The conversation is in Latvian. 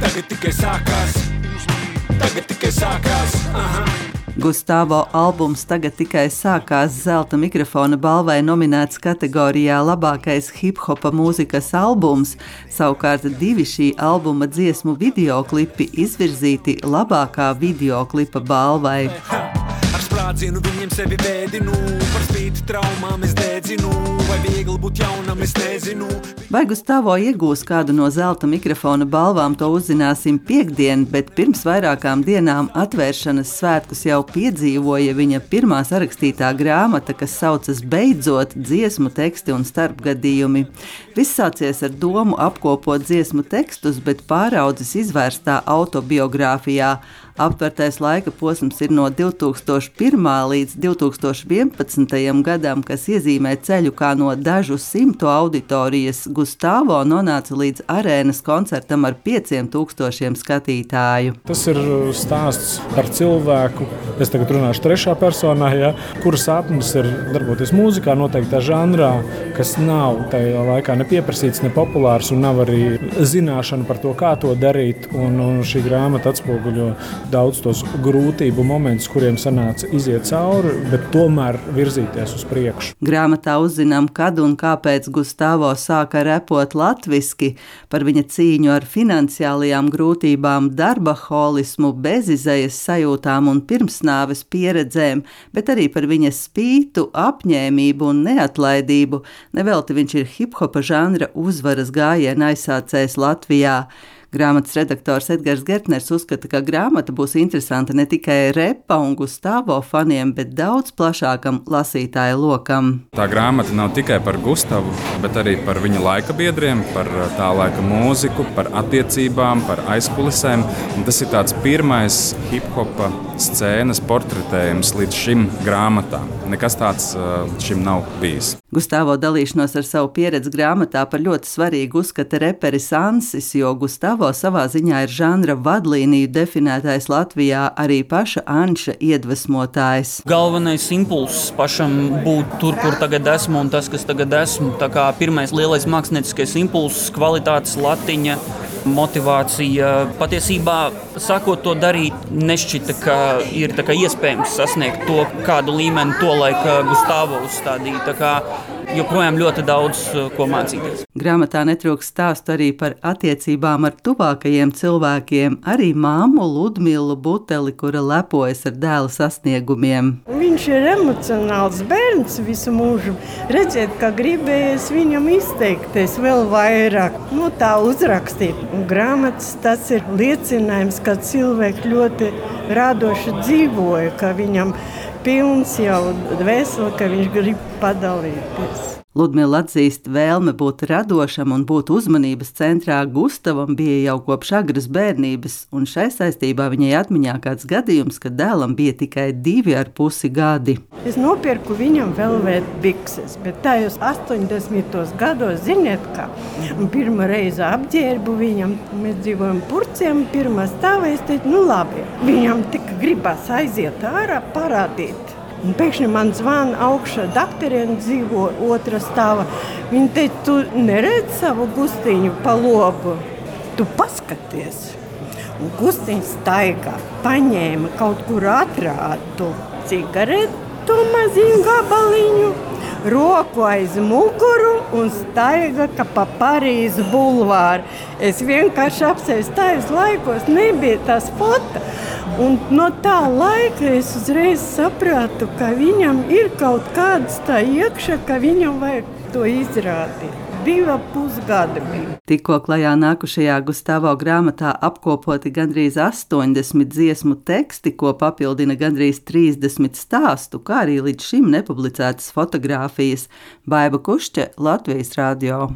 tagad tikai sākās, tagad tikai sākās. Aha. Gustavo albums tagad tikai sākās zelta mikrofona balvai nominēts kategorijā labākais hip hopa mūzikas albums. Savukārt divi šī albuma dziesmu videoklipi izvirzīti labākā videoklipa balvai. Ha! Ar sprādzienu viņiem sevi vēdinu, par spīti traumām es dēdzinu, vai viegli būt jaunam es nezinu. Vai Gustavo iegūs kādu no zelta mikrofona balvām, to uzzināsim piekdien, bet pirms vairākām dienām atvēršanas svētkus jau piedzīvoja viņa pirmā sarakstītā grāmata, kas saucas Beidzot dziesmu teksti un starpgadījumi. Viss sācies ar domu apkopot dziesmu tekstus, bet pāraudzis izvērstā autobiogrāfijā. Aptvertais laika posms ir no 2001. Līdz 2011. gadam, kas iezīmē ceļu kā no dažu simtu auditorijas. Gustavo nonāca līdz arēnas koncertam ar 5000 skatītāju. Tas ir stāsts par cilvēku, es tagad runāšu trešā personā, ja, kuras sapnis ir darboties mūzikā, noteiktā žanrā, kas nav tajā laikā ne pieprasīts, ne populārs, un nav arī zināšana par to, kā to darīt. Un, un šī grāmata atspoguļo daudz tos grūtību momentus, kuriem sanāca iziet cauri, bet tomēr virzīties uz priekšu. Grāmatā uzzinām, kad un kāpēc Gustavo sāka repot latviski, par viņa cīņu ar finansiālajām grūtībām, darba holismu, bezizējas sajūtām un pirmsnāves pieredzēm, bet arī par viņa spītu, apņēmību un neatlaidību. Nevelti viņš ir hip hopa žanra uzvaras gājiena aizsācējs Latvijā. Grāmatas redaktors Edgars Gertners uzskata, ka grāmata būs interesanta ne tikai repa un Gustavo faniem, bet daudz plašākam lasītāju lokam. Tā grāmata nav tikai par Gustavu, bet arī par viņa laika biedriem, par tā laika mūziku, par attiecībām, par aizkulisēm. Un tas ir tāds pirmais hip hopa scēnas portretējums līdz šim grāmatām. Nekas tāds šim nav bijis. Gustavo dalīšanos ar savu pieredzi grāmatā par ļoti svarīgu uzskata reperis Ansis, jo Gustavo savā ziņā ir žanra vadlīniju definētais Latvijā arī paša Anša iedvesmotājs. Galvenais impulss pašam būt tur, kur tagad esmu un tas, kas tagad esmu. Tā kā pirmais lielais mākslinieckais impulss, kvalitātes latiņa motivācija. Patiesībā, sākot to darīt, nešķita, ka ir iespējams sasniegt to kādu līmeni, to laika Gustavo uzstādīja. Joprojām ļoti daudz ko mācīties. Grāmatā netrūks stāstu arī par attiecībām ar tuvākajiem cilvēkiem, arī māmu Ludmilu Buteli, kura lepojas ar dēla sasniegumiem. Viņš ir emocionāls bērns visu mūžu. Redziet, ka gribējies viņam izteikties vēl vairāk, nu, tā uzrakstīt. Un grāmatas tas ir liecinājums, ka cilvēks ļoti radoši dzīvoja, ka viņam pilns jau dvēseli, ka viņš grib padalīties. Ludmila atzīst, vēlme būt radošam un būt uzmanības centrā Gustavam bija jau kopš agras bērnības, un šai saistībā viņai atmiņā kāds gadījums, kad dēlam bija tikai divi ar pusi gadi. Es nopirku viņam vēl bikses, bet tajos 80. gados, ziniet, kā pirmā reize apģērbu viņam, mēs dzīvojam purciem, pirmā stāvā, es teicu, nu labi, viņam tik gribas aiziet ārā, parādīt. Un pēkšņi man zvana augšā, doktoriņa dzīvo otrā stāvā. Viņa teica, tu neredzi savu gustiņu pa logu, tu paskaties. Un gustiņš staigā, paņēma kaut kur atrātu cigaretu maziņu gabaliņu, roku aiz muguru un staiga pa Parīzes bulvāru. Es vienkārši apsēju stājas laikos, nebija tas fotos. Un no tā laika es uzreiz sapratu, ka viņam ir kaut kāds tā iekšā, ka viņam vajag to izrādīt. Divi pusgadi bija. Tikko klajā nākušajā Gustavo grāmatā apkopoti gandrīz 80 dziesmu teksti, ko papildina gandrīz 30 stāstu, kā arī līdz šim nepublicētas fotogrāfijas. Baiva Kušķe, Latvijas Rādio.